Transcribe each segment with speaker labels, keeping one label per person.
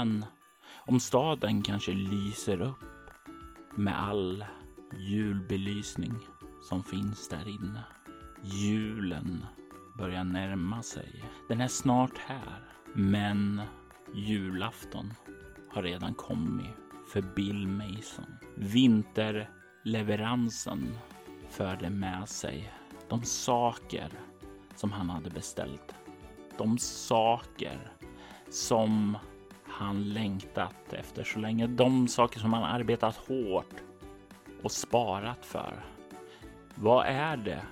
Speaker 1: Men om staden kanske lyser upp med all julbelysning som finns där inne. Julen börjar närma sig. Den är snart här. Men julafton har redan kommit för Bill Mason. Vinterleveransen förde med sig de saker som han hade beställt. De saker som han längtat efter så länge. De saker som han arbetat hårt och sparat för. Vad är det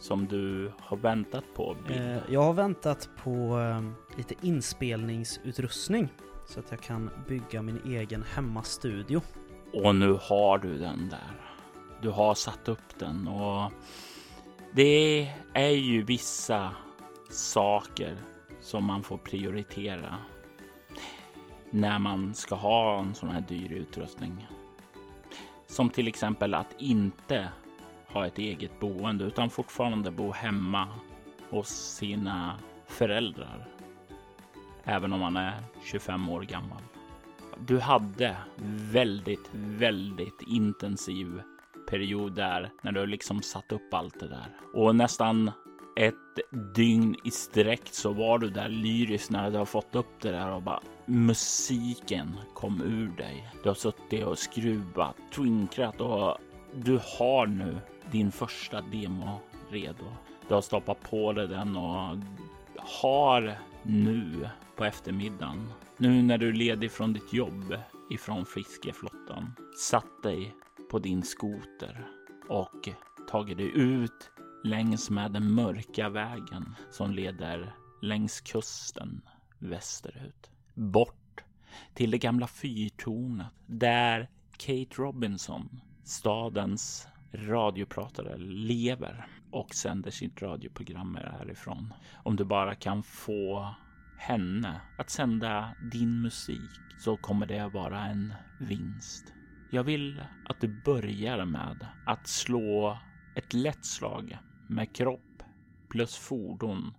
Speaker 1: som du har väntat på? Bill?
Speaker 2: Eh, jag har väntat på eh, lite inspelningsutrustning så att jag kan bygga min egen hemmastudio.
Speaker 1: Och nu har du den där. Du har satt upp den och det är ju vissa saker som man får prioritera när man ska ha en sån här dyr utrustning. Som till exempel att inte ha ett eget boende utan fortfarande bo hemma hos sina föräldrar. Även om man är 25 år gammal. Du hade väldigt, väldigt intensiv period där när du liksom satt upp allt det där och nästan ett dygn i sträck så var du där lyrisk när du har fått upp det där och bara musiken kom ur dig. Du har suttit och skruvat, twinkrat och du har nu din första demo redo. Du har stoppat på dig den och har nu på eftermiddagen, nu när du är ledig från ditt jobb ifrån fiskeflottan, satt dig på din skoter och tagit dig ut längs med den mörka vägen som leder längs kusten västerut. Bort till det gamla fyrtornet där Kate Robinson, stadens radiopratare, lever och sänder sitt radioprogram härifrån. Om du bara kan få henne att sända din musik så kommer det vara en vinst. Jag vill att du börjar med att slå ett lätt slag med kropp plus fordon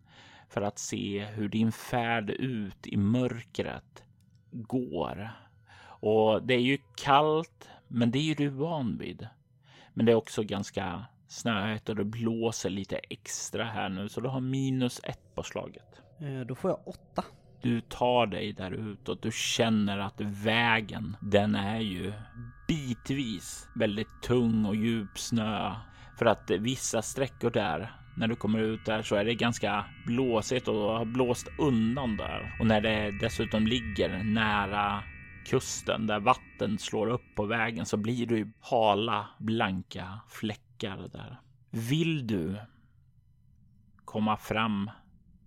Speaker 1: för att se hur din färd ut i mörkret går. Och det är ju kallt, men det är ju du van vid. Men det är också ganska snöigt och det blåser lite extra här nu, så du har minus ett på slaget.
Speaker 2: Eh, då får jag åtta.
Speaker 1: Du tar dig där ut och du känner att vägen, den är ju bitvis väldigt tung och djup snö. För att vissa sträckor där, när du kommer ut där så är det ganska blåsigt och har blåst undan där. Och när det dessutom ligger nära kusten där vatten slår upp på vägen så blir det ju hala, blanka fläckar där. Vill du komma fram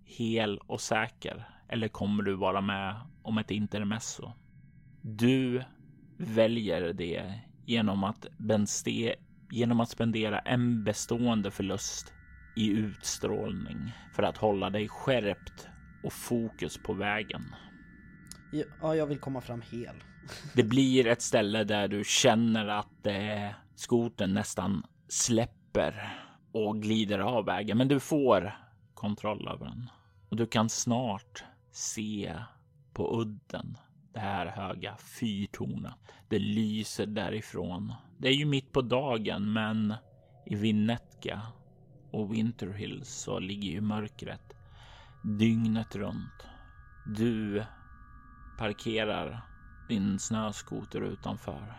Speaker 1: hel och säker eller kommer du vara med om ett intermezzo? Du väljer det genom att, benste, genom att spendera en bestående förlust i utstrålning för att hålla dig skärpt och fokus på vägen.
Speaker 2: Ja, jag vill komma fram hel.
Speaker 1: Det blir ett ställe där du känner att eh, skoten nästan släpper och glider av vägen, men du får kontroll över den och du kan snart se på udden det här höga fyrtornet. Det lyser därifrån. Det är ju mitt på dagen, men i Vinnetka och Winter Hills så ligger ju mörkret dygnet runt. Du parkerar din snöskoter utanför.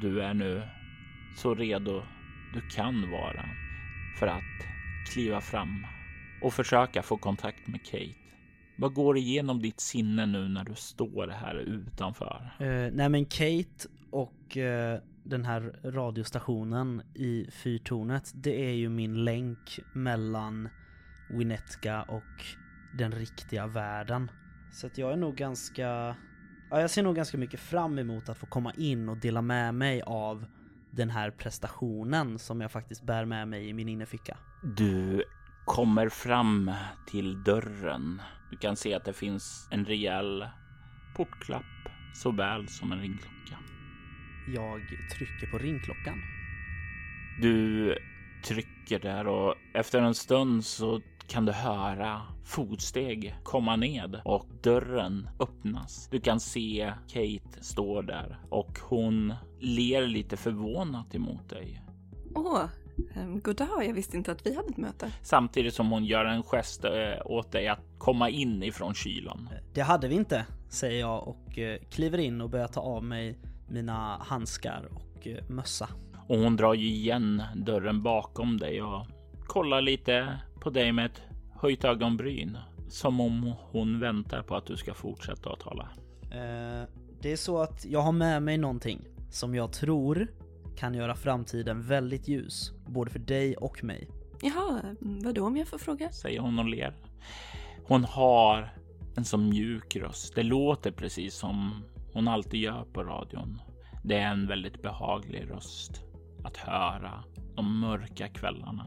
Speaker 1: Du är nu så redo du kan vara för att kliva fram och försöka få kontakt med Kate. Vad går igenom ditt sinne nu när du står här utanför?
Speaker 2: Uh, nej men Kate och uh, den här radiostationen i fyrtornet, det är ju min länk mellan Winnetka och den riktiga världen. Så att jag är nog ganska... Ja, jag ser nog ganska mycket fram emot att få komma in och dela med mig av den här prestationen som jag faktiskt bär med mig i min innerficka.
Speaker 1: Du kommer fram till dörren. Du kan se att det finns en rejäl portklapp såväl som en ringklocka.
Speaker 2: Jag trycker på ringklockan.
Speaker 1: Du trycker där och efter en stund så kan du höra fotsteg komma ned och dörren öppnas. Du kan se Kate stå där och hon ler lite förvånat emot dig.
Speaker 3: Åh, um, god dag. Jag visste inte att vi hade ett möte.
Speaker 1: Samtidigt som hon gör en gest eh, åt dig att komma in ifrån kylan.
Speaker 2: Det hade vi inte, säger jag och eh, kliver in och börjar ta av mig mina handskar och eh, mössa.
Speaker 1: Och hon drar ju igen dörren bakom dig och kollar lite på dig med ett höjt ögonbryn. Som om hon väntar på att du ska fortsätta att tala.
Speaker 2: Eh, det är så att jag har med mig någonting som jag tror kan göra framtiden väldigt ljus. Både för dig och mig.
Speaker 3: Jaha, vadå om jag får fråga?
Speaker 1: Säger hon och ler. Hon har en så mjuk röst. Det låter precis som hon alltid gör på radion. Det är en väldigt behaglig röst att höra de mörka kvällarna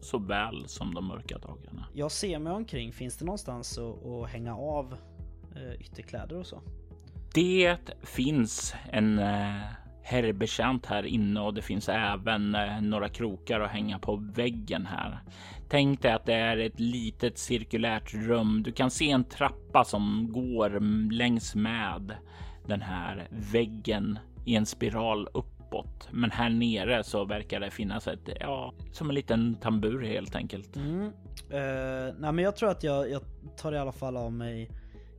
Speaker 1: såväl som de mörka dagarna.
Speaker 2: Jag ser mig omkring. Finns det någonstans att, att hänga av eh, ytterkläder och så?
Speaker 1: Det finns en eh, herrbetjänt här inne och det finns även eh, några krokar att hänga på väggen här. Tänk dig att det är ett litet cirkulärt rum. Du kan se en trappa som går längs med den här väggen i en spiral uppåt. Men här nere så verkar det finnas ett, ja, som en liten tambur helt enkelt.
Speaker 2: Mm. Uh, nej men jag tror att jag, jag tar i alla fall av mig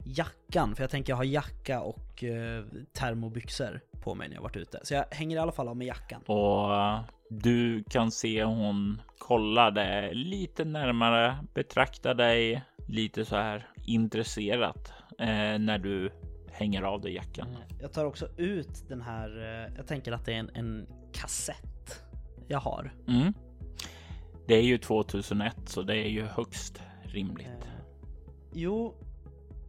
Speaker 2: jackan, för jag tänker jag har jacka och uh, termobyxor på mig när jag varit ute. Så jag hänger i alla fall av mig jackan.
Speaker 1: Och uh, du kan se hon kollar det lite närmare, betraktar dig lite så här intresserat eh, när du hänger av dig jackan.
Speaker 2: Mm. Jag tar också ut den här, eh, jag tänker att det är en, en kassett jag har.
Speaker 1: Mm. Det är ju 2001 så det är ju högst rimligt. Eh,
Speaker 2: jo,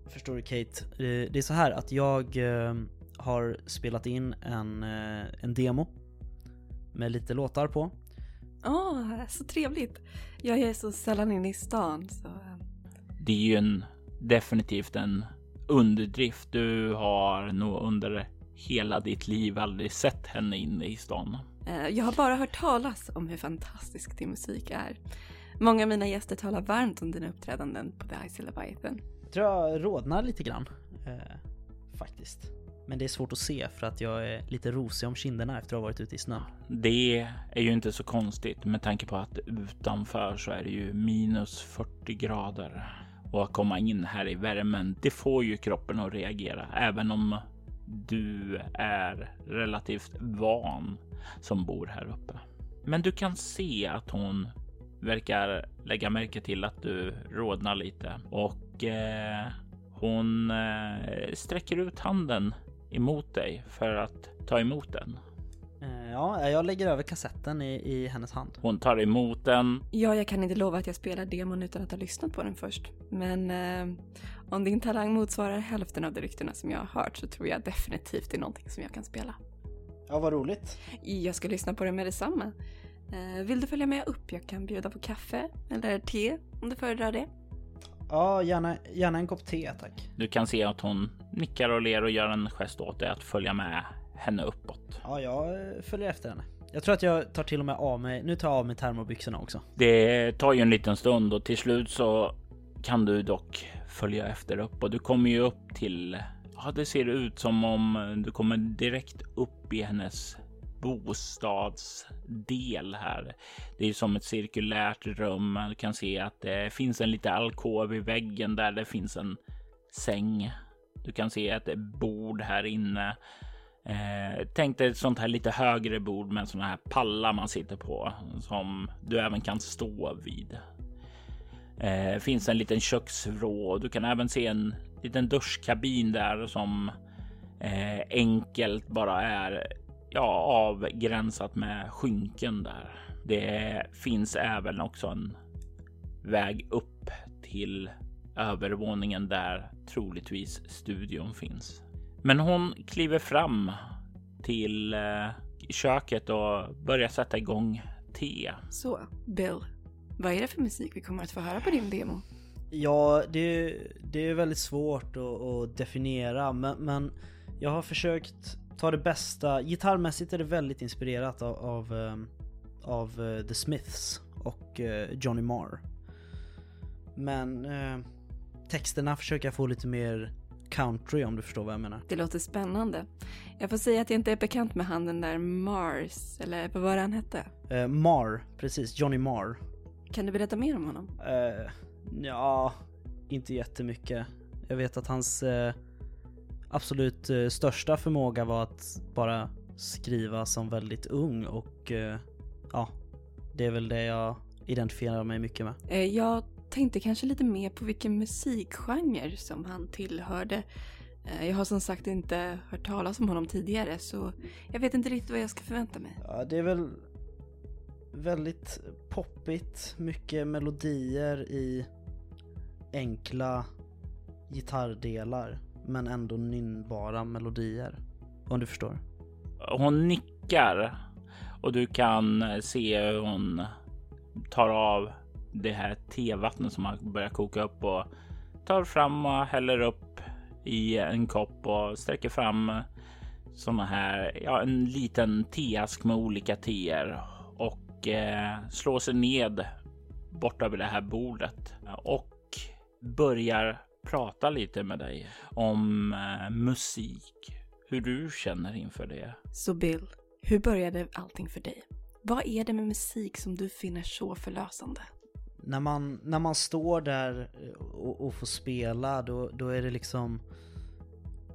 Speaker 2: förstår du Kate. Eh, det är så här att jag eh, har spelat in en, en demo med lite låtar på.
Speaker 3: Åh, oh, så trevligt. Jag är så sällan inne i stan så...
Speaker 1: Det är ju en, definitivt en underdrift. Du har nog under hela ditt liv aldrig sett henne inne i stan.
Speaker 3: Eh, jag har bara hört talas om hur fantastisk din musik är. Många av mina gäster talar varmt om dina uppträdanden på The Ice Leviathan.
Speaker 2: Jag tror jag rodnar lite grann, eh, faktiskt. Men det är svårt att se för att jag är lite rosig om kinderna efter att ha varit ute i snön.
Speaker 1: Det är ju inte så konstigt med tanke på att utanför så är det ju minus 40 grader och att komma in här i värmen. Det får ju kroppen att reagera, även om du är relativt van som bor här uppe. Men du kan se att hon verkar lägga märke till att du rodnar lite och eh, hon eh, sträcker ut handen emot dig för att ta emot den.
Speaker 2: Ja, jag lägger över kassetten i, i hennes hand.
Speaker 1: Hon tar emot den.
Speaker 3: Ja, jag kan inte lova att jag spelar demon utan att ha lyssnat på den först. Men eh, om din talang motsvarar hälften av de ryktena som jag har hört så tror jag definitivt det är någonting som jag kan spela.
Speaker 2: Ja, vad roligt.
Speaker 3: Jag ska lyssna på det med detsamma. Eh, vill du följa med upp? Jag kan bjuda på kaffe eller te om du föredrar det.
Speaker 2: Ja, gärna, gärna en kopp te tack.
Speaker 1: Du kan se att hon nickar och ler och gör en gest åt dig att följa med henne uppåt.
Speaker 2: Ja, jag följer efter henne. Jag tror att jag tar till och med av mig, nu tar jag av mig termobyxorna också.
Speaker 1: Det tar ju en liten stund och till slut så kan du dock följa efter upp och du kommer ju upp till, ja det ser ut som om du kommer direkt upp i hennes bostadsdel här. Det är som ett cirkulärt rum. Man kan se att det finns en liten alkov i väggen där det finns en säng. Du kan se ett bord här inne. Eh, tänk dig ett sånt här lite högre bord med såna här pallar man sitter på som du även kan stå vid. Eh, finns en liten köksvrå. Du kan även se en liten duschkabin där som eh, enkelt bara är ja, avgränsat med skynken där. Det finns även också en väg upp till övervåningen där troligtvis studion finns. Men hon kliver fram till eh, köket och börjar sätta igång te.
Speaker 3: Så, Bill, vad är det för musik vi kommer att få höra på din demo?
Speaker 2: Ja, det, det är väldigt svårt att, att definiera, men, men, jag har försökt ta det bästa. Gitarrmässigt är det väldigt inspirerat av, av, ehm, av, eh, The Smiths och eh, Johnny Marr. Men eh, texterna försöker jag få lite mer country om du förstår vad jag menar.
Speaker 3: Det låter spännande. Jag får säga att jag inte är bekant med han den där Mars, eller vad var det han hette?
Speaker 2: Eh, Marr, precis, Johnny Marr.
Speaker 3: Kan du berätta mer om honom?
Speaker 2: Eh, ja, inte jättemycket. Jag vet att hans eh, absolut eh, största förmåga var att bara skriva som väldigt ung och eh, ja, det är väl det jag identifierar mig mycket med.
Speaker 3: Eh, jag tänkte kanske lite mer på vilken musikgenre som han tillhörde. Eh, Jag har som sagt inte hört talas om honom tidigare så jag vet inte riktigt vad jag ska förvänta mig.
Speaker 2: Ja, det är väl väldigt poppigt, mycket melodier i enkla gitarrdelar men ändå nynnbara melodier. Om du förstår.
Speaker 1: Hon nickar och du kan se hur hon tar av det här tevattnet som har börjat koka upp och tar fram och häller upp i en kopp och sträcker fram såna här, ja, en liten teask med olika teer och eh, slår sig ned borta vid det här bordet och börjar prata lite med dig om eh, musik, hur du känner inför det.
Speaker 3: Så Bill, hur började allting för dig? Vad är det med musik som du finner så förlösande?
Speaker 2: När man, när man står där eh, och, och får spela då, då är det liksom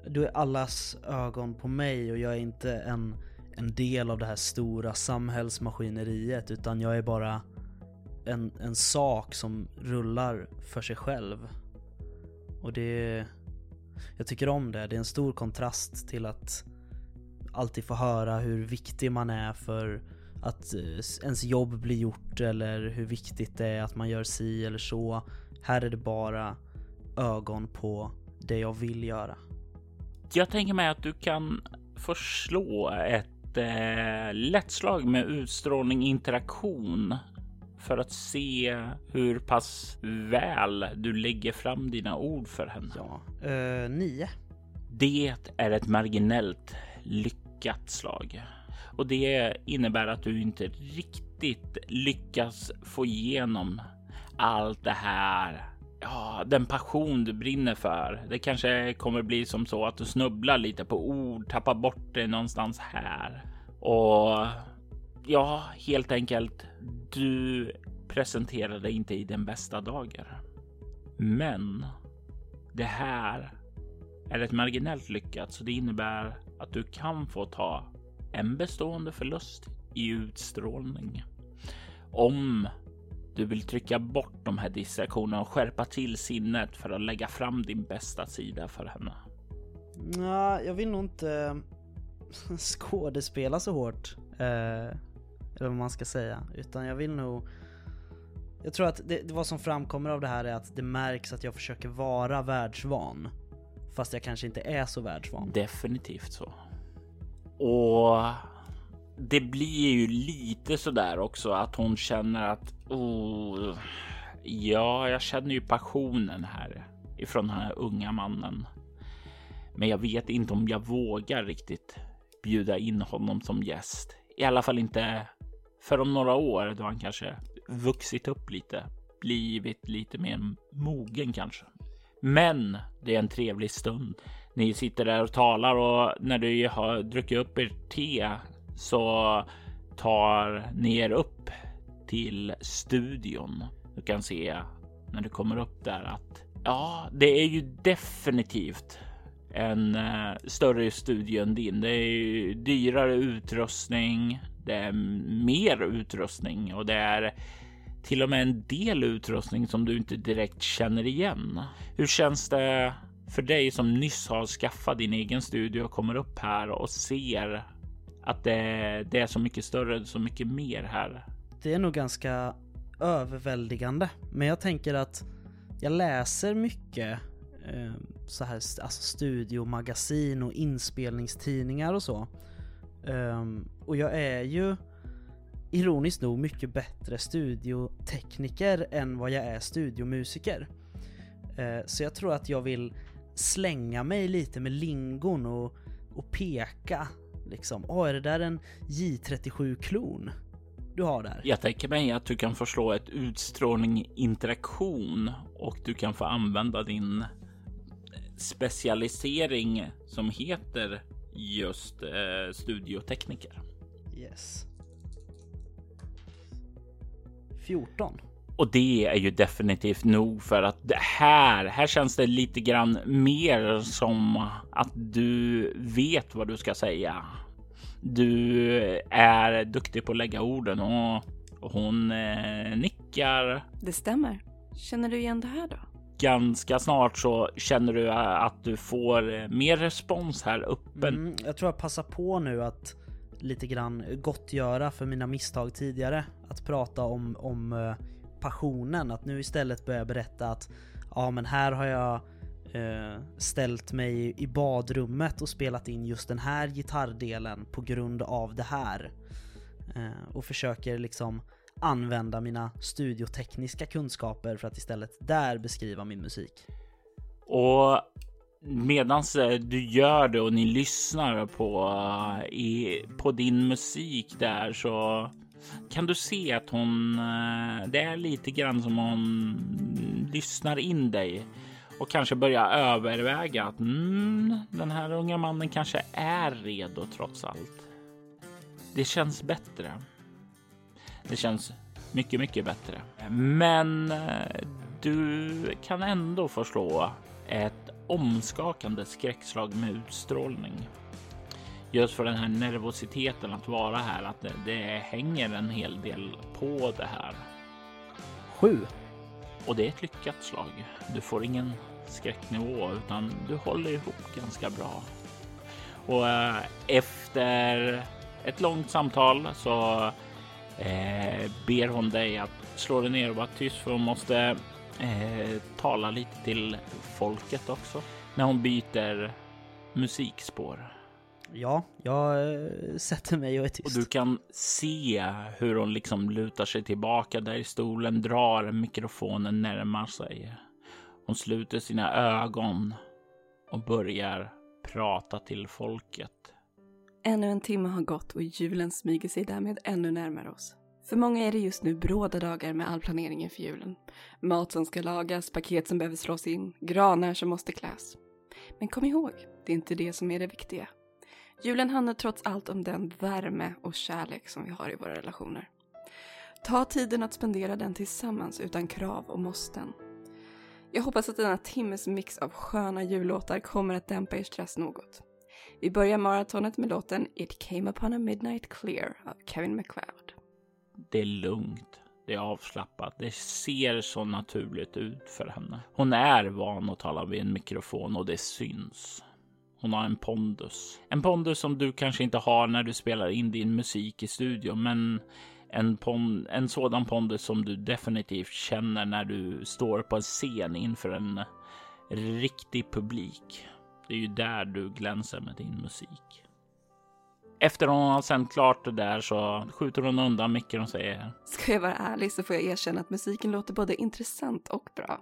Speaker 2: Då är allas ögon på mig och jag är inte en, en del av det här stora samhällsmaskineriet utan jag är bara en, en sak som rullar för sig själv. Och det... Jag tycker om det. Det är en stor kontrast till att alltid få höra hur viktig man är för att eh, ens jobb blir gjort eller hur viktigt det är att man gör si eller så. Här är det bara ögon på det jag vill göra.
Speaker 1: Jag tänker mig att du kan få slå ett eh, lätt slag med utstrålning interaktion för att se hur pass väl du lägger fram dina ord för henne.
Speaker 2: Ja, eh, nio.
Speaker 1: Det är ett marginellt lyckat slag och det innebär att du inte riktigt lyckas få igenom allt det här. Ja, den passion du brinner för. Det kanske kommer bli som så att du snubblar lite på ord, tappar bort det någonstans här och ja, helt enkelt. Du presenterar dig inte i den bästa dagar. Men det här är ett marginellt lyckat, så det innebär att du kan få ta en bestående förlust i utstrålning. Om du vill trycka bort de här distraktionerna och skärpa till sinnet för att lägga fram din bästa sida för henne.
Speaker 2: Ja, jag vill nog inte skådespela så hårt. Eh, eller vad man ska säga. Utan jag vill nog... Jag tror att det, det vad som framkommer av det här är att det märks att jag försöker vara världsvan. Fast jag kanske inte är så världsvan.
Speaker 1: Definitivt så. Och det blir ju lite sådär också att hon känner att oh, ja, jag känner ju passionen här ifrån den här unga mannen. Men jag vet inte om jag vågar riktigt bjuda in honom som gäst. I alla fall inte för om några år då han kanske vuxit upp lite, blivit lite mer mogen kanske. Men det är en trevlig stund. Ni sitter där och talar och när du har druckit upp er te så tar ni er upp till studion. Du kan se när du kommer upp där att ja, det är ju definitivt en eh, större studio än din. Det är ju dyrare utrustning. Det är mer utrustning och det är till och med en del utrustning som du inte direkt känner igen. Hur känns det för dig som nyss har skaffat din egen studio och kommer upp här och ser att det, det är så mycket större, så mycket mer här?
Speaker 2: Det är nog ganska överväldigande. Men jag tänker att jag läser mycket eh, så här alltså studiomagasin och inspelningstidningar och så. Um, och jag är ju ironiskt nog mycket bättre studiotekniker än vad jag är studiomusiker. Uh, så jag tror att jag vill slänga mig lite med lingon och, och peka liksom. Åh, är det där en J37-klon? du har där.
Speaker 1: Jag tänker mig att du kan få slå ett utstrålning interaktion och du kan få använda din specialisering som heter just eh, studiotekniker.
Speaker 2: Yes. 14.
Speaker 1: Och det är ju definitivt nog för att det här, här känns det lite grann mer som att du vet vad du ska säga. Du är duktig på att lägga orden och hon eh, nickar.
Speaker 3: Det stämmer. Känner du igen det här då?
Speaker 1: Ganska snart så känner du att du får mer respons här uppe.
Speaker 2: Mm, jag tror jag passar på nu att lite grann gottgöra för mina misstag tidigare. Att prata om, om eh, passionen, att nu istället börja berätta att ja men här har jag eh, ställt mig i badrummet och spelat in just den här gitarrdelen på grund av det här. Eh, och försöker liksom använda mina studiotekniska kunskaper för att istället där beskriva min musik.
Speaker 1: Och medans eh, du gör det och ni lyssnar på, eh, i, på din musik där så kan du se att hon, eh, det är lite grann som hon lyssnar in dig och kanske börjar överväga att mm, den här unga mannen kanske är redo trots allt. Det känns bättre. Det känns mycket, mycket bättre. Men eh, du kan ändå förslå ett omskakande skräckslag med utstrålning. Just för den här nervositeten att vara här, att det, det hänger en hel del på det här.
Speaker 2: Sju.
Speaker 1: Och det är ett lyckat slag. Du får ingen skräcknivå utan du håller ihop ganska bra. Och äh, efter ett långt samtal så äh, ber hon dig att slå dig ner och vara tyst för hon måste äh, tala lite till folket också när hon byter musikspår.
Speaker 2: Ja, jag äh, sätter mig och är tyst.
Speaker 1: Och du kan se hur hon liksom lutar sig tillbaka där i stolen, drar mikrofonen närmar sig. Hon sluter sina ögon och börjar prata till folket.
Speaker 3: Ännu en timme har gått och julen smyger sig därmed ännu närmare oss. För många är det just nu bråda dagar med all planering inför julen. Mat som ska lagas, paket som behöver slås in, granar som måste kläs. Men kom ihåg, det är inte det som är det viktiga. Julen handlar trots allt om den värme och kärlek som vi har i våra relationer. Ta tiden att spendera den tillsammans utan krav och måsten. Jag hoppas att denna timmes mix av sköna jullåtar kommer att dämpa er stress något. Vi börjar maratonet med låten It came upon a midnight clear av Kevin MacLeod.
Speaker 1: Det är lugnt. Det är avslappnat. Det ser så naturligt ut för henne. Hon är van att tala vid en mikrofon och det syns. Hon har en pondus. En pondus som du kanske inte har när du spelar in din musik i studion, men en, pon en sådan pondus som du definitivt känner när du står på en scen inför en riktig publik. Det är ju där du glänser med din musik. Efter hon har sänt klart det där så skjuter hon undan micken och säger.
Speaker 3: Ska jag vara ärlig så får jag erkänna att musiken låter både intressant och bra.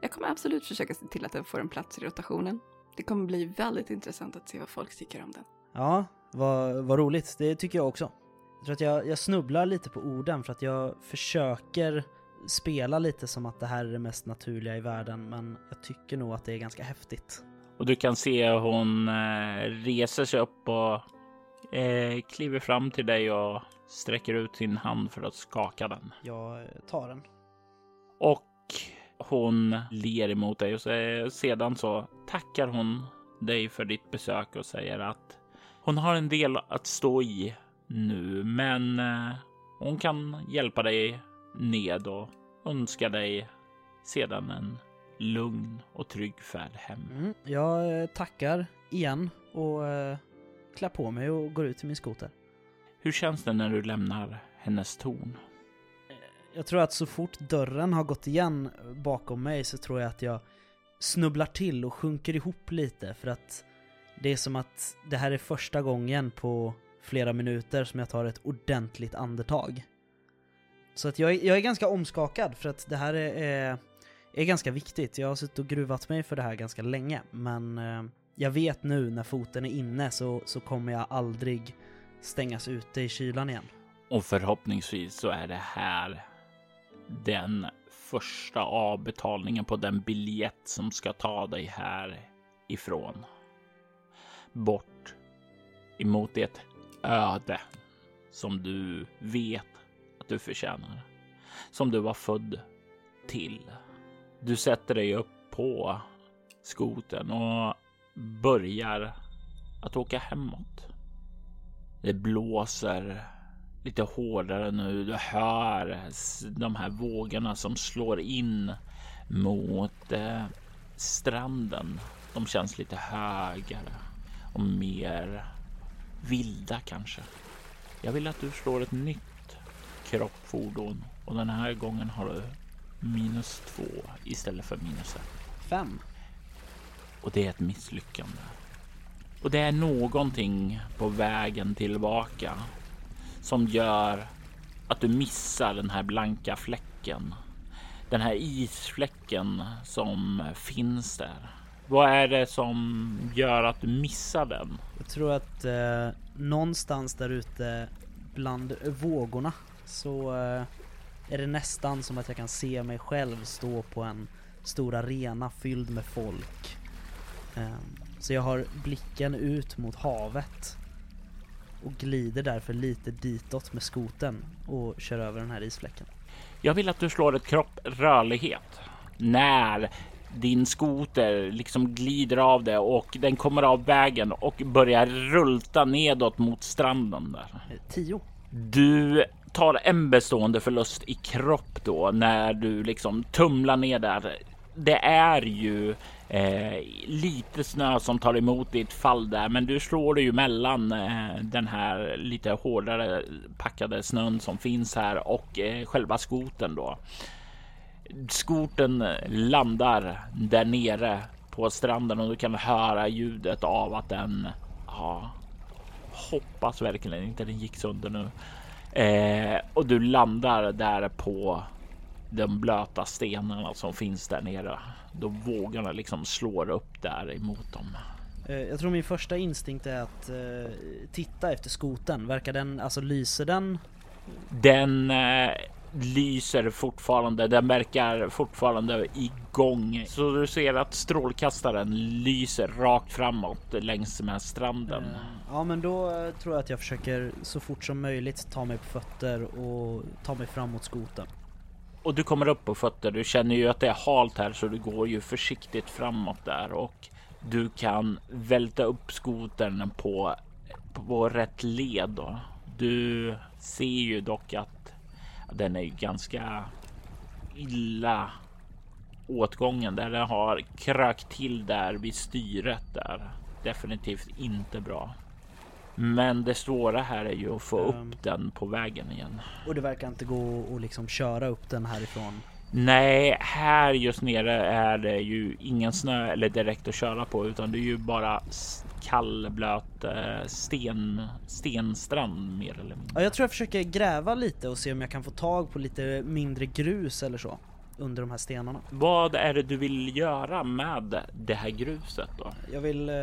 Speaker 3: Jag kommer absolut försöka se till att den får en plats i rotationen. Det kommer bli väldigt intressant att se vad folk tycker om den.
Speaker 2: Ja, vad, vad roligt. Det tycker jag också. Jag tror att jag, jag snubblar lite på orden för att jag försöker spela lite som att det här är det mest naturliga i världen men jag tycker nog att det är ganska häftigt.
Speaker 1: Och du kan se hon eh, reser sig upp och eh, kliver fram till dig och sträcker ut sin hand för att skaka den.
Speaker 2: Jag tar den.
Speaker 1: Och hon ler emot dig och så, sedan så tackar hon dig för ditt besök och säger att hon har en del att stå i nu, men eh, hon kan hjälpa dig ned och önska dig sedan en lugn och trygg färd hem.
Speaker 2: Mm, jag eh, tackar igen och eh, klär på mig och går ut till min skoter.
Speaker 1: Hur känns det när du lämnar hennes torn?
Speaker 2: Jag tror att så fort dörren har gått igen bakom mig så tror jag att jag snubblar till och sjunker ihop lite för att det är som att det här är första gången på flera minuter som jag tar ett ordentligt andetag. Så att jag, är, jag är ganska omskakad för att det här är, är, är ganska viktigt. Jag har suttit och gruvat mig för det här ganska länge men eh, jag vet nu när foten är inne så, så kommer jag aldrig stängas ute i kylan igen.
Speaker 1: Och förhoppningsvis så är det här den första avbetalningen på den biljett som ska ta dig härifrån. Bort emot det öde som du vet att du förtjänar. Som du var född till. Du sätter dig upp på skoten och börjar att åka hemåt. Det blåser lite hårdare nu. Du hör de här vågorna som slår in mot eh, stranden. De känns lite högre och mer vilda kanske. Jag vill att du slår ett nytt kroppfordon och den här gången har du minus två istället för minus ett.
Speaker 2: Fem.
Speaker 1: Och det är ett misslyckande. Och det är någonting på vägen tillbaka som gör att du missar den här blanka fläcken. Den här isfläcken som finns där. Vad är det som gör att du missar den?
Speaker 2: Jag tror att eh, någonstans där ute bland vågorna så eh, är det nästan som att jag kan se mig själv stå på en stor arena fylld med folk. Eh, så jag har blicken ut mot havet och glider därför lite ditåt med skoten och kör över den här isfläcken.
Speaker 1: Jag vill att du slår ett kropp rörlighet när din skoter liksom glider av det och den kommer av vägen och börjar rulta nedåt mot stranden där.
Speaker 2: Tio.
Speaker 1: Du tar en bestående förlust i kropp då när du liksom tumlar ner där. Det är ju eh, lite snö som tar emot ditt fall där, men du slår dig ju mellan eh, den här lite hårdare packade snön som finns här och eh, själva skoten då. Skoten landar där nere på stranden och du kan höra ljudet av att den ja, hoppas verkligen inte den gick sönder nu. Eh, och du landar där på de blöta stenarna som finns där nere. Då vågorna liksom slår upp där emot dem.
Speaker 2: Eh, Jag tror min första instinkt är att eh, titta efter skoten. Verkar den, alltså lyser den?
Speaker 1: Den eh, lyser fortfarande. Den verkar fortfarande igång. Så du ser att strålkastaren lyser rakt framåt längs med stranden.
Speaker 2: Eh, Ja men då eh, tror jag att jag försöker så fort som möjligt ta mig på fötter och ta mig fram mot skoten.
Speaker 1: Och du kommer upp på fötter. Du känner ju att det är halt här så du går ju försiktigt framåt där och du kan välta upp skotern på, på rätt led. Då. Du ser ju dock att den är ganska illa åtgången där den har krökt till där vid styret där. Definitivt inte bra. Men det svåra här är ju att få
Speaker 2: Um.
Speaker 1: upp den på vägen igen.
Speaker 2: Och det verkar inte gå att liksom köra upp den härifrån.
Speaker 1: Nej, här just nere är det ju ingen snö eller direkt att köra på utan det är ju bara s- kall blöt eh, sten, stenstrand mer eller mindre.
Speaker 2: Ja, jag tror jag försöker gräva lite och se om jag kan få tag på lite mindre grus eller så under de här stenarna.
Speaker 1: Vad är det du vill göra med det här gruset då?
Speaker 2: Jag vill eh,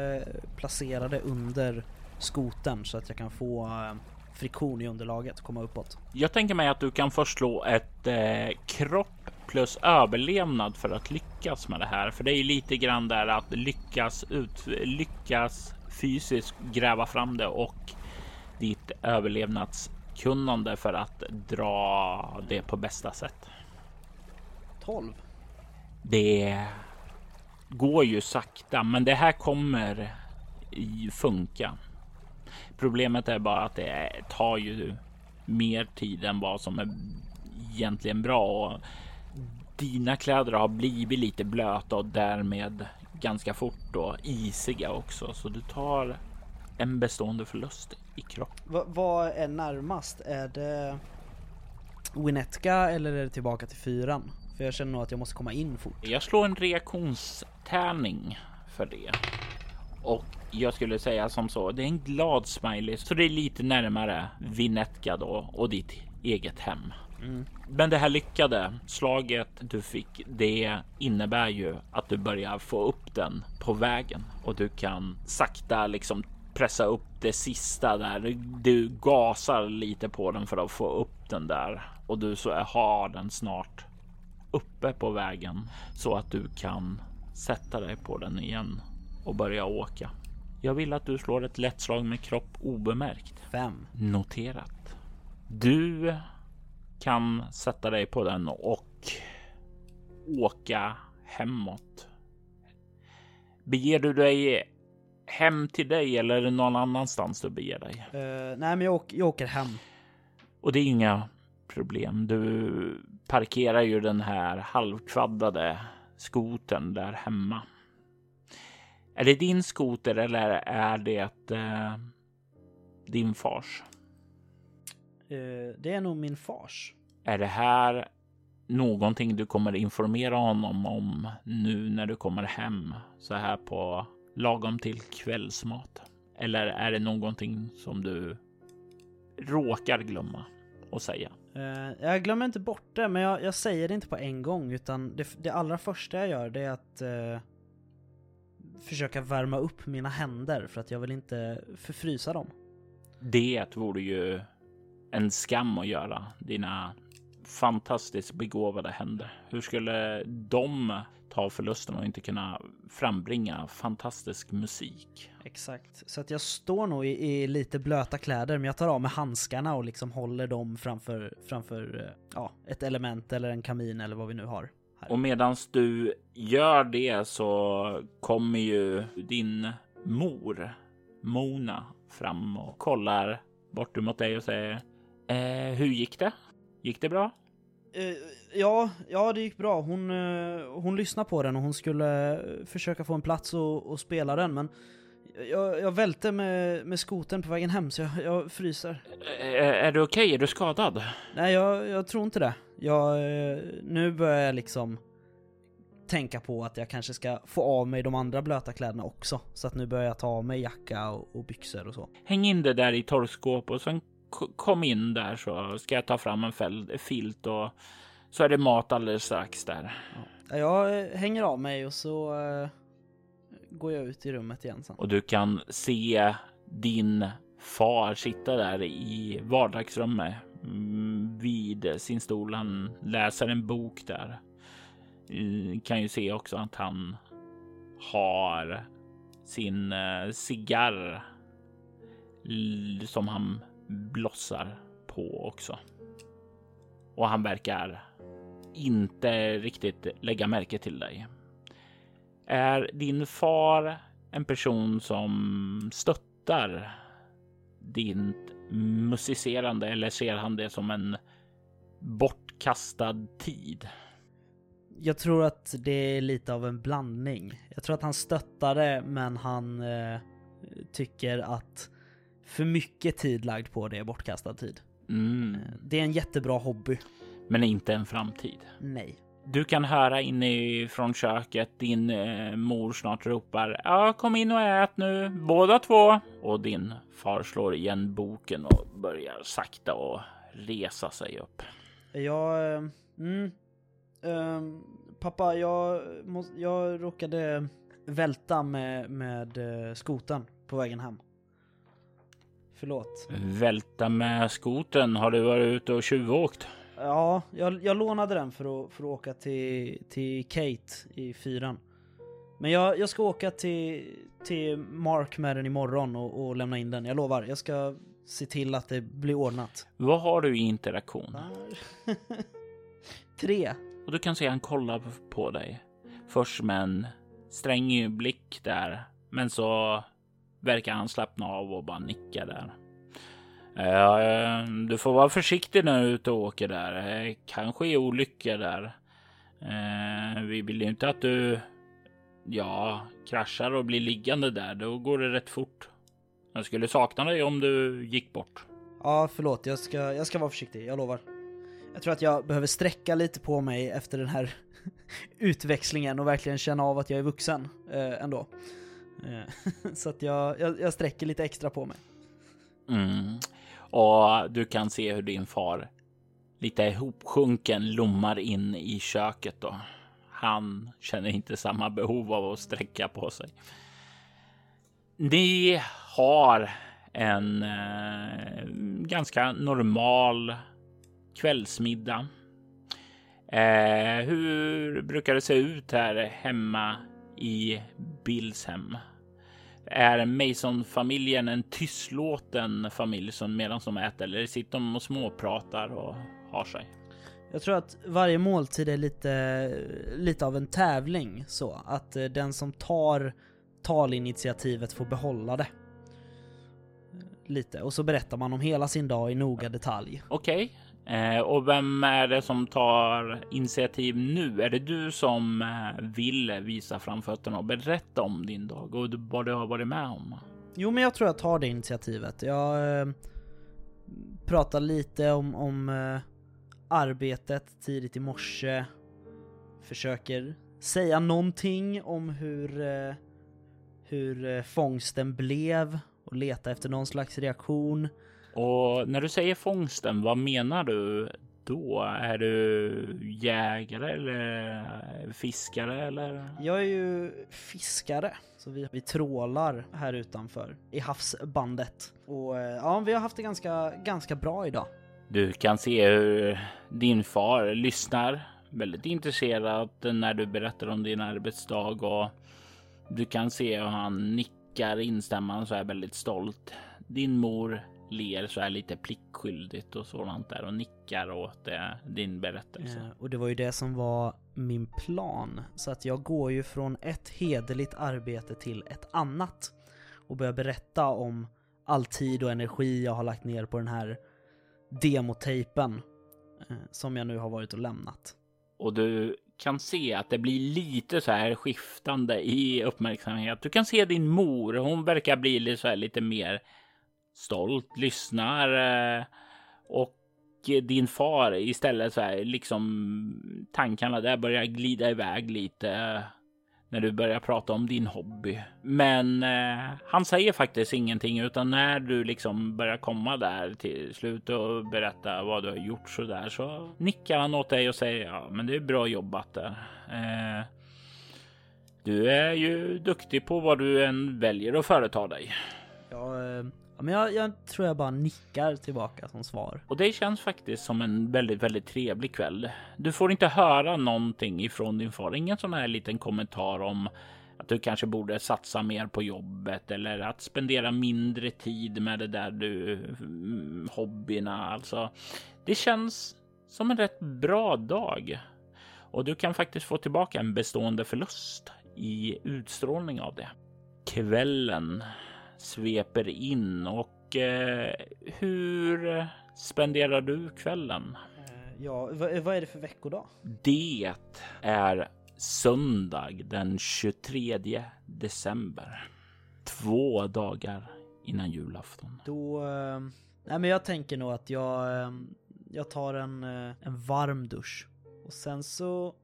Speaker 2: placera det under skoten så att jag kan få eh, friktion i underlaget och komma uppåt.
Speaker 1: Jag tänker mig att du kan först slå ett eh, kropp plus överlevnad för att lyckas med det här. För det är ju lite grann där att lyckas ut, lyckas fysiskt gräva fram det och ditt överlevnadskunnande för att dra det på bästa sätt.
Speaker 2: 12.
Speaker 1: Det går ju sakta, men det här kommer funka. Problemet är bara att det tar ju mer tid än vad som är egentligen bra. Och dina kläder har blivit lite blöta och därmed ganska fort då isiga också, så du tar en bestående förlust i kropp.
Speaker 2: Va, vad är närmast? Är det Winnetka eller är det tillbaka till fyran? För jag känner nog att jag måste komma in fort.
Speaker 1: Jag slår en reaktionstärning för det. Och jag skulle säga som så, det är en glad smiley, så det är lite närmare Vinetka då och ditt eget hem.
Speaker 2: Mm.
Speaker 1: Men det här lyckade slaget du fick, det innebär ju att du börjar få upp den på vägen och du kan sakta liksom pressa upp det sista där. Du gasar lite på den för att få upp den där och du så har den snart uppe på vägen så att du kan sätta dig på den igen och börja åka. Jag vill att du slår ett lätt slag med kropp obemärkt.
Speaker 2: Fem.
Speaker 1: Noterat. Du kan sätta dig på den och åka hemåt. Beger du dig hem till dig eller är det någon annanstans du beger dig?
Speaker 2: Uh, nej, men jag, åker, jag åker hem.
Speaker 1: Och det är inga problem. Du parkerar ju den här halvkvaddade skoten där hemma. Är det din skoter eller är det eh, din fars?
Speaker 2: Uh, det är nog min fars.
Speaker 1: Är det här någonting du kommer informera honom om nu när du kommer hem så här på lagom till kvällsmat? Eller är det någonting som du råkar glömma att säga?
Speaker 2: Uh, jag glömmer inte bort det, men jag, jag, säger det inte på en gång utan det, det allra första jag gör det är att uh, försöka värma upp mina händer för att jag vill inte förfrysa dem.
Speaker 1: Det vore ju en skam att göra. Dina fantastiskt begåvade händer. Hur skulle de ta förlusten och inte kunna frambringa fantastisk musik?
Speaker 2: Exakt, så att jag står nog i, i, lite blöta kläder, men jag tar av mig handskarna och liksom håller dem framför, framför eh, ja, ett element eller en kamin eller vad vi nu har.
Speaker 1: Här. Och medans du gör det så kommer ju din mor Mona fram och kollar bort mot dig och säger eh, hur gick det? Gick det bra?
Speaker 2: Eh, ja, ja det gick bra. Hon, eh, hon lyssnade på den och hon skulle eh, försöka få en plats och, och spela den men jag, jag välte med, med skoten på vägen hem så jag, jag fryser.
Speaker 1: Är, är du okej? Är du skadad?
Speaker 2: Nej, jag, jag tror inte det. Jag, nu börjar jag liksom tänka på att jag kanske ska få av mig de andra blöta kläderna också. Så att nu börjar jag ta av mig jacka och, och byxor och så.
Speaker 1: Häng in det där i torrskåp och sen kom in där så ska jag ta fram en filt och så är det mat alldeles strax där.
Speaker 2: Ja. Jag eh, hänger av mig och så uh, går jag ut i rummet igen sen.
Speaker 1: Och du kan se din far sitta där i vardagsrummet mm, vid sin stol. Han läser en bok där. Mm, kan ju se också att han har sin eh, cigarr som han blossar på också. Och han verkar inte riktigt lägga märke till dig. Är din far en person som stöttar ditt musicerande eller ser han det som en bortkastad tid?
Speaker 2: Jag tror att det är lite av en blandning. Jag tror att han stöttar det, men han eh, tycker att för mycket tid lagd på det är bortkastad tid.
Speaker 1: Mm.
Speaker 2: Det är en jättebra hobby.
Speaker 1: Men inte en framtid.
Speaker 2: Nej.
Speaker 1: Du kan höra inifrån köket din eh, mor snart ropar ja, kom in och ät nu båda två. Och din far slår igen boken och börjar sakta och resa sig upp.
Speaker 2: Jag, eh, mm, eh, pappa, jag, må, jag råkade välta med, med eh, skoten på vägen hem. Förlåt.
Speaker 1: Välta med skoten. Har du varit ute och tjuvåkt?
Speaker 2: Ja, jag, jag lånade den för att, för att åka till, till Kate i fyran. Men jag, jag ska åka till, till Mark med den imorgon och, och lämna in den. Jag lovar, jag ska se till att det blir ordnat.
Speaker 1: Vad har du i interaktion?
Speaker 2: Tre.
Speaker 1: Och du kan se han kollar på dig. Först med en sträng blick där, men så verkar han slappna av och bara nicka där. Uh, du får vara försiktig när du är ute och åker där. Kanske är olyckor där. Uh, vi vill inte att du ja, kraschar och blir liggande där. Då går det rätt fort. Jag skulle sakna dig om du gick bort.
Speaker 2: Ja, förlåt. Jag ska, jag ska vara försiktig. Jag lovar. Jag tror att jag behöver sträcka lite på mig efter den här utväxlingen och verkligen känna av att jag är vuxen eh, ändå. Eh, så att jag, jag, jag, sträcker lite extra på mig.
Speaker 1: Mm. Och du kan se hur din far lite ihopsjunken lommar in i köket då. Han känner inte samma behov av att sträcka på sig. Ni har en eh, ganska normal kvällsmiddag. Eh, hur brukar det se ut här hemma i Bills hem? Är Mason-familjen en tystlåten familj som medan de äter eller sitter de och småpratar och har sig?
Speaker 2: Jag tror att varje måltid är lite, lite av en tävling så att eh, den som tar talinitiativet får behålla det. Lite, och så berättar man om hela sin dag i noga detalj.
Speaker 1: Okej, eh, och vem är det som tar initiativ nu? Är det du som eh, vill visa framfötterna och berätta om din dag och vad du har varit med om?
Speaker 2: Jo men jag tror jag tar det initiativet. Jag eh, pratar lite om, om eh, arbetet tidigt i morse. Försöker säga någonting om hur, eh, hur eh, fångsten blev och leta efter någon slags reaktion.
Speaker 1: Och när du säger fångsten, vad menar du då? Är du jägare eller fiskare eller?
Speaker 2: Jag är ju fiskare, så vi, vi trålar här utanför i havsbandet. Och eh, ja, vi har haft det ganska, ganska bra idag.
Speaker 1: Du kan se hur din far lyssnar väldigt intresserad när du berättar om din arbetsdag och du kan se hur han nickar instämmande så är väldigt stolt. Din mor ler så här lite pliktskyldigt och sådant där och nickar åt det, din berättelse.
Speaker 2: Eh, och det var ju det som var min plan. Så att jag går ju från ett hederligt arbete till ett annat. Och börjar berätta om all tid och energi jag har lagt ner på den här demotejpen. Eh, som jag nu har varit och lämnat.
Speaker 1: Och du kan se att det blir lite så här skiftande i uppmärksamhet. Du kan se din mor. Hon verkar bli lite så här lite mer stolt, lyssnar eh, och din far istället så här liksom tankarna där börjar glida iväg lite eh, när du börjar prata om din hobby. Men eh, han säger faktiskt ingenting utan när du liksom börjar komma där till slut och berätta vad du har gjort så där så nickar han åt dig och säger ja, men det är bra jobbat där. Eh, du är ju duktig på vad du än väljer att företa dig.
Speaker 2: Ja, eh, ja men jag, jag tror jag bara nickar tillbaka som svar.
Speaker 1: Och det känns faktiskt som en väldigt, väldigt trevlig kväll. Du får inte höra någonting ifrån din far. Ingen sån här liten kommentar om att du kanske borde satsa mer på jobbet eller att spendera mindre tid med det där du mm, hobbyerna. Alltså, det känns som en rätt bra dag och du kan faktiskt få tillbaka en bestående förlust i utstrålning av det. Kvällen sveper in och eh, hur spenderar du kvällen?
Speaker 2: Eh, ja, vad, vad är det för veckodag?
Speaker 1: Det är söndag den 23 december. Två dagar innan julafton.
Speaker 2: Då... Eh, nej men jag tänker nog att jag, eh, jag tar en, eh, en varm dusch. Och sen så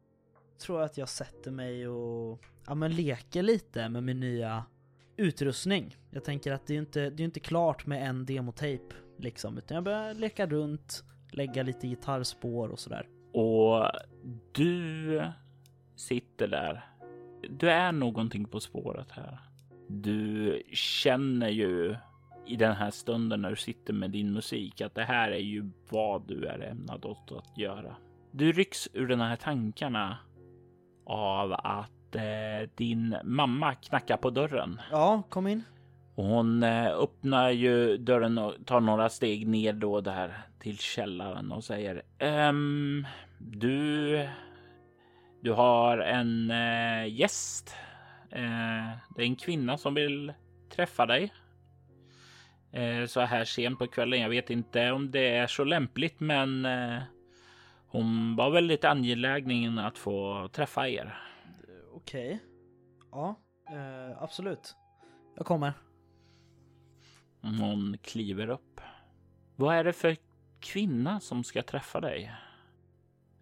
Speaker 2: tror jag att jag sätter mig och ja, men leker lite med min nya utrustning. Jag tänker att det är inte, det är inte klart med en demotape liksom, utan jag börjar leka runt, lägga lite gitarrspår och sådär.
Speaker 1: Och du sitter där. Du är någonting på spåret här. Du känner ju i den här stunden när du sitter med din musik att det här är ju vad du är ämnad åt att göra. Du rycks ur de här tankarna av att eh, din mamma knackar på dörren.
Speaker 2: Ja, kom in.
Speaker 1: Och hon eh, öppnar ju dörren och tar några steg ner då där till källaren och säger ehm, du. Du har en eh, gäst. Eh, det är en kvinna som vill träffa dig. Eh, så här sent på kvällen. Jag vet inte om det är så lämpligt, men eh, hon var väldigt angelägen att få träffa er.
Speaker 2: Okej. Ja, eh, absolut. Jag kommer.
Speaker 1: Hon kliver upp. Vad är det för kvinna som ska träffa dig?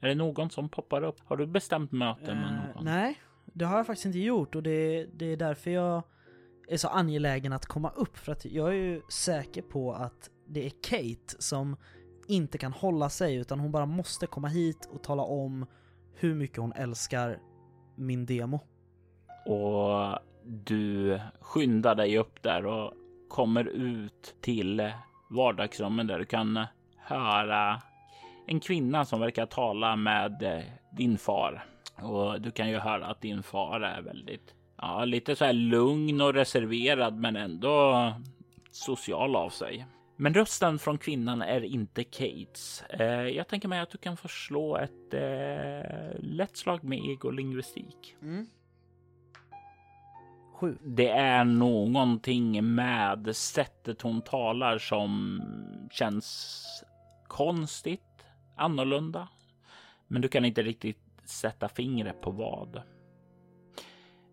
Speaker 1: Är det någon som poppar upp? Har du bestämt möte med
Speaker 2: Eh,
Speaker 1: någon?
Speaker 2: nej, det har jag faktiskt inte gjort och det, det är därför jag är så angelägen att komma upp för att jag är ju säker på att det är Kate som inte kan hålla sig utan hon bara måste komma hit och tala om hur mycket hon älskar min demo.
Speaker 1: Och Du skyndar dig upp där och kommer ut till vardagsrummen där du kan höra en kvinna som verkar tala med eh, din far. Och du kan ju höra att din far är väldigt, ja, lite så här lugn och reserverad, men ändå social av sig. Men rösten från kvinnan är inte Kates. Eh, jag tänker mig att du kan få slå ett eh, lätt slag med egolingvistik.
Speaker 2: Mm. Sju.
Speaker 1: Det är någonting med sättet hon talar som känns konstigt, annorlunda. Men du kan inte riktigt sätta fingret på vad.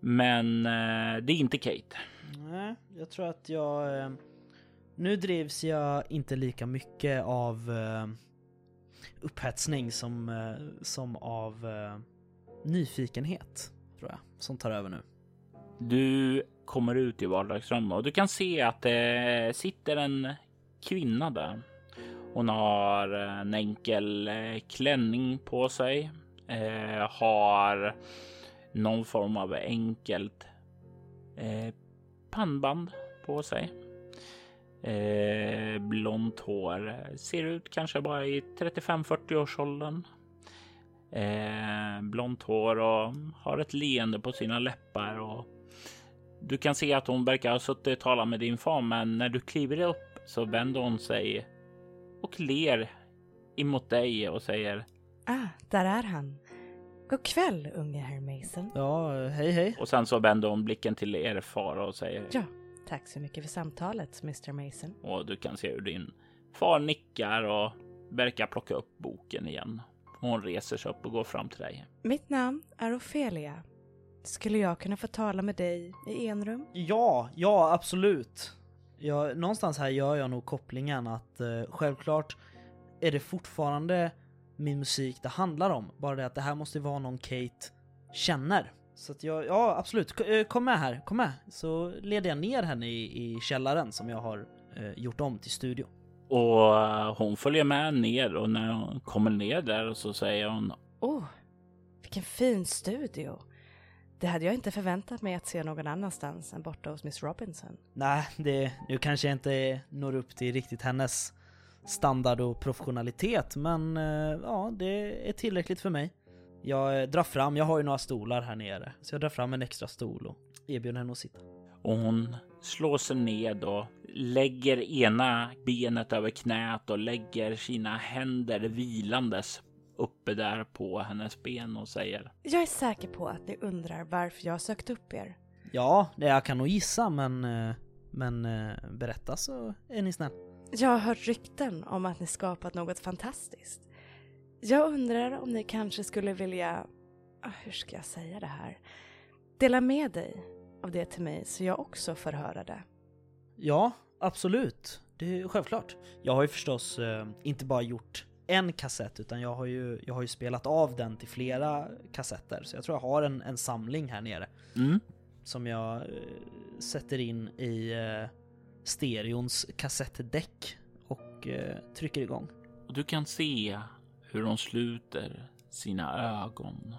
Speaker 1: Men eh, det är inte Kate.
Speaker 2: Nej, jag tror att jag... Eh, nu drivs jag inte lika mycket av eh, upphetsning som, eh, som av eh, nyfikenhet, tror jag, som tar över nu.
Speaker 1: Du kommer ut i vardagsrummet och du kan se att det sitter en kvinna där. Hon har en enkel eh, klänning på sig, eh, har någon form av enkelt eh, pannband på sig. Eh, blont hår, ser ut kanske bara i 35-40 års åldern. Eh, blont hår och har ett leende på sina läppar och du kan se att hon verkar ha suttit och talat med din far, men när du kliver upp så vänder hon sig och ler emot dig och säger
Speaker 4: Ah, där är han. God kväll, unge herr Mason.
Speaker 2: Ja, hej hej.
Speaker 1: och sen så vänder hon blicken till er far och säger
Speaker 4: Ja, tack så mycket för samtalet, Mr Mason.
Speaker 1: och du kan se hur din far nickar och verkar plocka upp boken igen. Hon reser sig upp och går fram till dig.
Speaker 4: Mitt namn är Ofelia. Skulle jag kunna få tala med dig i enrum?
Speaker 2: Ja, ja absolut. Ja, någonstans här gör jag nog kopplingen att eh, självklart är det fortfarande min musik det handlar om. Bara det att det här måste vara någon Kate känner. Så att jag, ja absolut, eh, kom med här, kom med. Så leder jag ner henne i, i källaren som jag har eh, gjort om till studio.
Speaker 1: Och eh, hon följer med ner och när hon kommer ner där så säger hon
Speaker 4: Oh, vilken fin studio. Det hade jag inte förväntat mig att se någon annanstans än borta hos Miss Robinson.
Speaker 2: Nej, det, nu kanske jag inte når upp till riktigt hennes standard och professionalitet, men eh, ja, det är tillräckligt för mig. Jag eh, drar fram, jag har ju några stolar här nere, så jag drar fram en extra stol och erbjuder henne att sitta.
Speaker 1: och hon slår sig ned och lägger ena benet över knät och lägger sina händer vilandes uppe där på hennes ben och säger
Speaker 4: Jag är säker på att ni undrar varför jag har sökt upp er.
Speaker 2: Ja, det jag kan nog gissa, men, eh, men eh, berätta så är ni snäll.
Speaker 4: Jag har hört rykten om att ni skapat något fantastiskt. Jag undrar om ni kanske skulle vilja, ah, hur ska jag säga det här? Dela med dig av det till mig så jag också får höra det.
Speaker 2: Ja, absolut. Det är självklart. Jag har ju förstås eh, inte bara gjort en kassett utan jag har ju, jag har ju spelat av den till flera kassetter. Så jag tror jag har en, en samling här nere
Speaker 1: mm.
Speaker 2: som jag eh, sätter in i eh, stereons kassettdäck och eh, trycker igång.
Speaker 1: Och du kan se hur hon sluter sina ögon,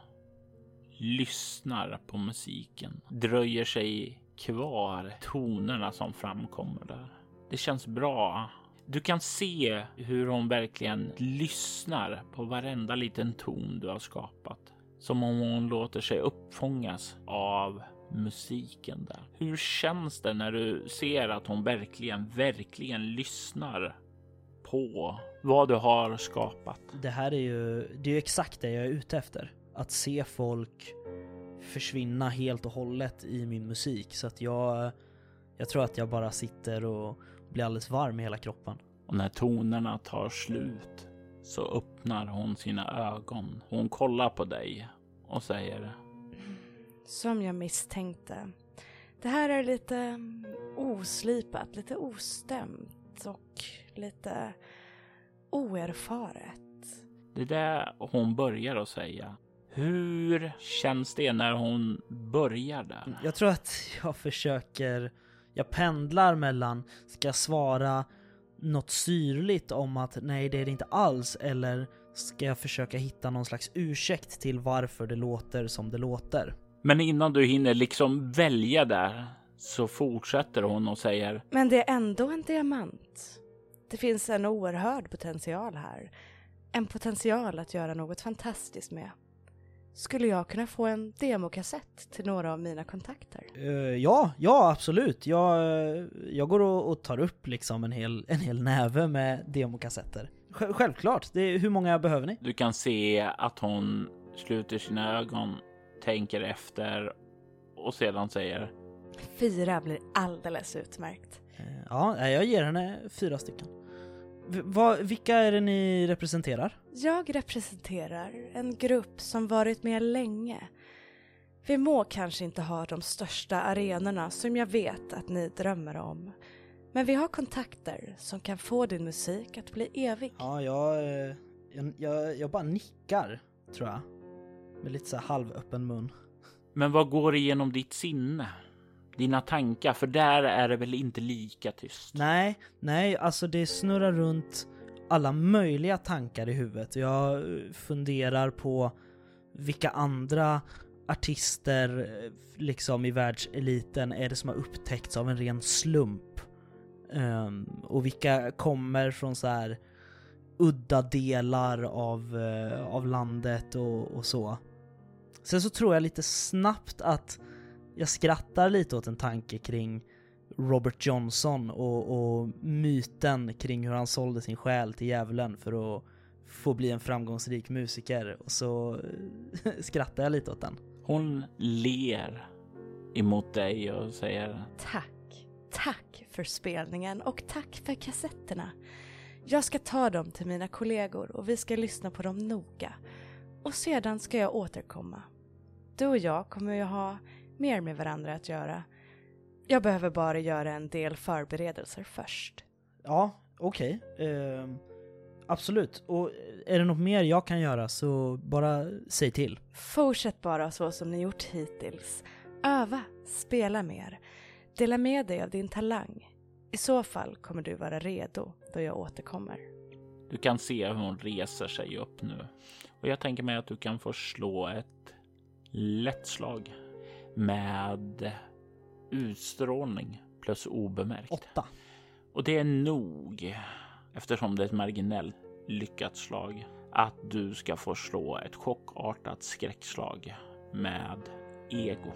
Speaker 1: lyssnar på musiken, dröjer sig kvar tonerna som framkommer där. Det känns bra. Du kan se hur hon verkligen lyssnar på varenda liten ton du har skapat. Som om hon låter sig uppfångas av musiken där. Hur känns det när du ser att hon verkligen, verkligen lyssnar på vad du har skapat?
Speaker 2: Det här är ju, det är ju exakt det jag är ute efter. Att se folk försvinna helt och hållet i min musik. Så att jag, jag tror att jag bara sitter och blir alldeles varm i hela kroppen.
Speaker 1: Och när tonerna tar slut så öppnar hon sina ögon. Hon kollar på dig och säger
Speaker 4: Som jag misstänkte. Det här är lite oslipat, lite ostämt och lite oerfaret.
Speaker 1: Det är det hon börjar att säga. Hur känns det när hon börjar där?
Speaker 2: Jag tror att jag försöker, jag pendlar mellan, ska jag svara något syrligt om att nej det är det inte alls eller ska jag försöka hitta någon slags ursäkt till varför det låter som det låter?
Speaker 1: Men innan du hinner liksom välja där så fortsätter hon och säger
Speaker 4: Men det är ändå en diamant. Det finns en oerhörd potential här. En potential att göra något fantastiskt med. Skulle jag kunna få en demokassett till några av mina kontakter?
Speaker 2: Eh, ja, ja absolut. Jag, jag går och, och tar upp liksom en hel, en hel näve med demokassetter. Sj- självklart, det är, hur många behöver ni?
Speaker 1: Du kan se att hon sluter sina ögon, tänker efter och sedan säger
Speaker 4: Fyra blir alldeles utmärkt.
Speaker 2: Eh, Ja, jag ger henne fyra stycken. V- vad- vilka är det ni representerar?
Speaker 4: Jag representerar en grupp som varit med länge. Vi må kanske inte ha de största arenorna som jag vet att ni drömmer om. Men vi har kontakter som kan få din musik att bli evig.
Speaker 2: Ja, jag, eh, jag, jag, jag bara nickar, tror jag. Med lite så här halvöppen mun.
Speaker 1: Men vad går igenom ditt sinne? Dina tankar, för där är det väl inte lika tyst?
Speaker 2: Nej, nej, alltså det snurrar runt alla möjliga tankar i huvudet. Jag funderar på vilka andra artister liksom i världseliten är det som har upptäckts av en ren slump. Um, och vilka kommer från så här udda delar av, uh, av landet och, och så. Sen så tror jag lite snabbt att jag skrattar lite åt en tanke kring Robert Johnson och, och myten kring hur han sålde sin själ till djävulen för att få bli en framgångsrik musiker och så skrattar jag lite åt den.
Speaker 1: Hon ler emot dig och säger
Speaker 4: Tack. Tack för spelningen och tack för kassetterna. Jag ska ta dem till mina kollegor och vi ska lyssna på dem noga. Och sedan ska jag återkomma. Du och jag kommer ju ha mer med varandra att göra. Jag behöver bara göra en del förberedelser först.
Speaker 2: Ja, okej. Ehm, absolut. Och är det något mer jag kan göra så bara säg till.
Speaker 4: Fortsätt bara så som ni gjort hittills. Öva, spela mer. Dela med dig av din talang. I så fall kommer du vara redo då jag återkommer.
Speaker 1: Du kan se hur hon reser sig upp nu och jag tänker mig att du kan få slå ett lätt slag med utstrålning plus obemärkt.
Speaker 2: Åtta.
Speaker 1: Och det är nog eftersom det är ett marginellt lyckat slag att du ska få slå ett chockartat skräckslag med ego.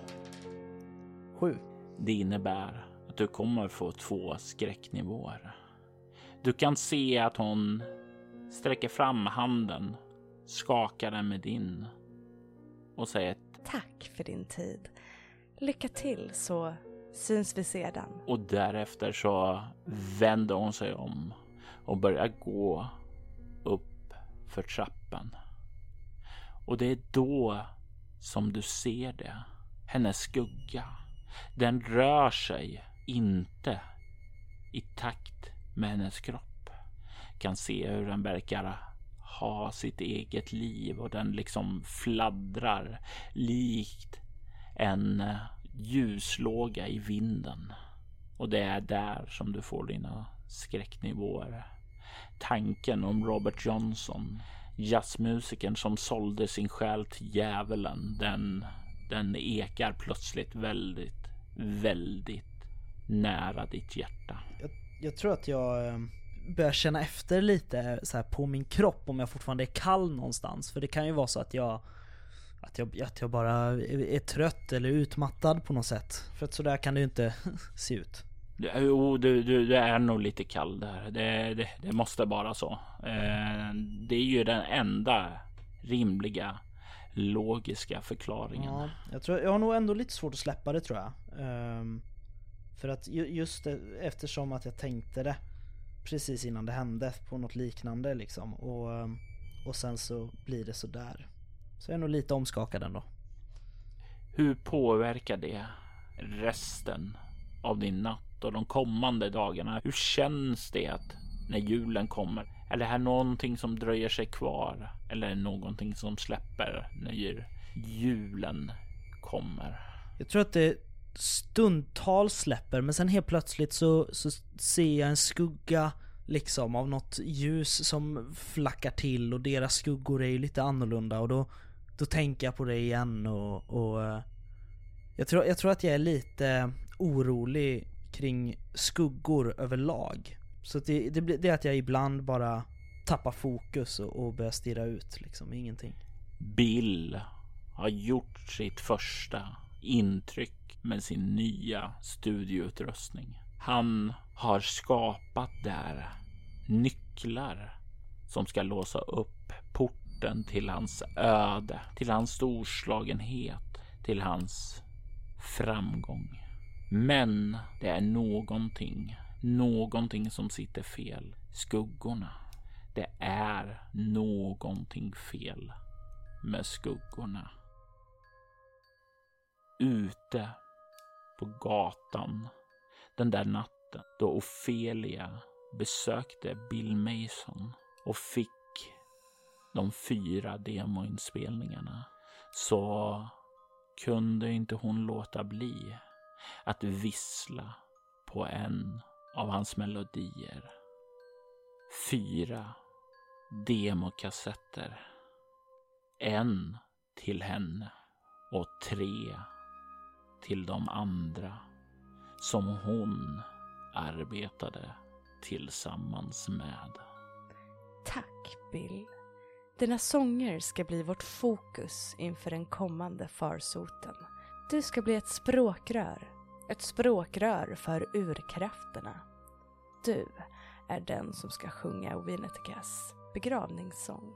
Speaker 2: Sju.
Speaker 1: Det innebär att du kommer få två skräcknivåer. Du kan se att hon sträcker fram handen, skakar den med din och säger
Speaker 4: Tack för din tid. Lycka till så syns vi sedan.
Speaker 1: och därefter så vänder hon sig om och börjar gå upp för trappan. Och det är då som du ser det. Hennes skugga. Den rör sig inte i takt med hennes kropp. Kan se hur den verkar ha sitt eget liv och den liksom fladdrar likt en eh, ljuslåga i vinden. Och det är där som du får dina skräcknivåer. Tanken om Robert Johnson, jazzmusikern som sålde sin själ till djävulen, den, den ekar plötsligt väldigt, väldigt nära ditt hjärta.
Speaker 2: Jag tror att jag eh, börjar känna efter lite så här på min kropp om jag fortfarande är kall någonstans. För det kan ju vara så att jag att jag, att jag bara är, trött eller utmattad på något sätt. För att sådär kan det ju inte se ut.
Speaker 1: Jo, du, du, du är nog lite kall där. Det, det, det måste vara så. Eh, det är ju den enda rimliga logiska förklaringen.
Speaker 2: Ja, jag, tror, jag har nog ändå lite svårt att släppa det tror jag. Ehm, för att ju, just det, eftersom att jag tänkte det precis innan det hände på något liknande liksom. Och, ehm, och sen så blir det så där. Så jag är nog lite omskakad ändå.
Speaker 1: Hur påverkar det resten av din natt och de kommande dagarna? Hur känns det när julen kommer? Är det här någonting som dröjer sig kvar eller någonting som släpper när julen kommer?
Speaker 2: Jag tror att det stundtals släpper men sen helt plötsligt så, så ser jag en skugga liksom av något ljus som flackar till och deras skuggor är ju lite annorlunda och då, då tänker jag på det igen och, och, eh, Jag tror, jag tror att jag är lite orolig kring skuggor överlag. Så det, det, blir- det är att jag ibland bara tappar fokus och, och börjar stirra ut liksom, ingenting.
Speaker 1: Bill har gjort sitt första intryck med sin nya studioutrustning. Han har skapat där nycklar som ska låsa upp porten till hans öde, till hans storslagenhet, till hans framgång. Men det är någonting, någonting som sitter fel. Skuggorna. Det är någonting fel med skuggorna. Ute på gatan den där natten då Ofelia besökte Bill Mason och fick de fyra demoinspelningarna så kunde inte hon låta bli att vissla på en av hans melodier. Fyra demokassetter. En till henne och tre till de andra som hon arbetade tillsammans med.
Speaker 4: Tack Bill. Dina sånger ska bli vårt fokus inför den kommande farsoten. Du ska bli ett språkrör. Ett språkrör för urkrafterna. Du är den som ska sjunga Winnetkas begravningssång.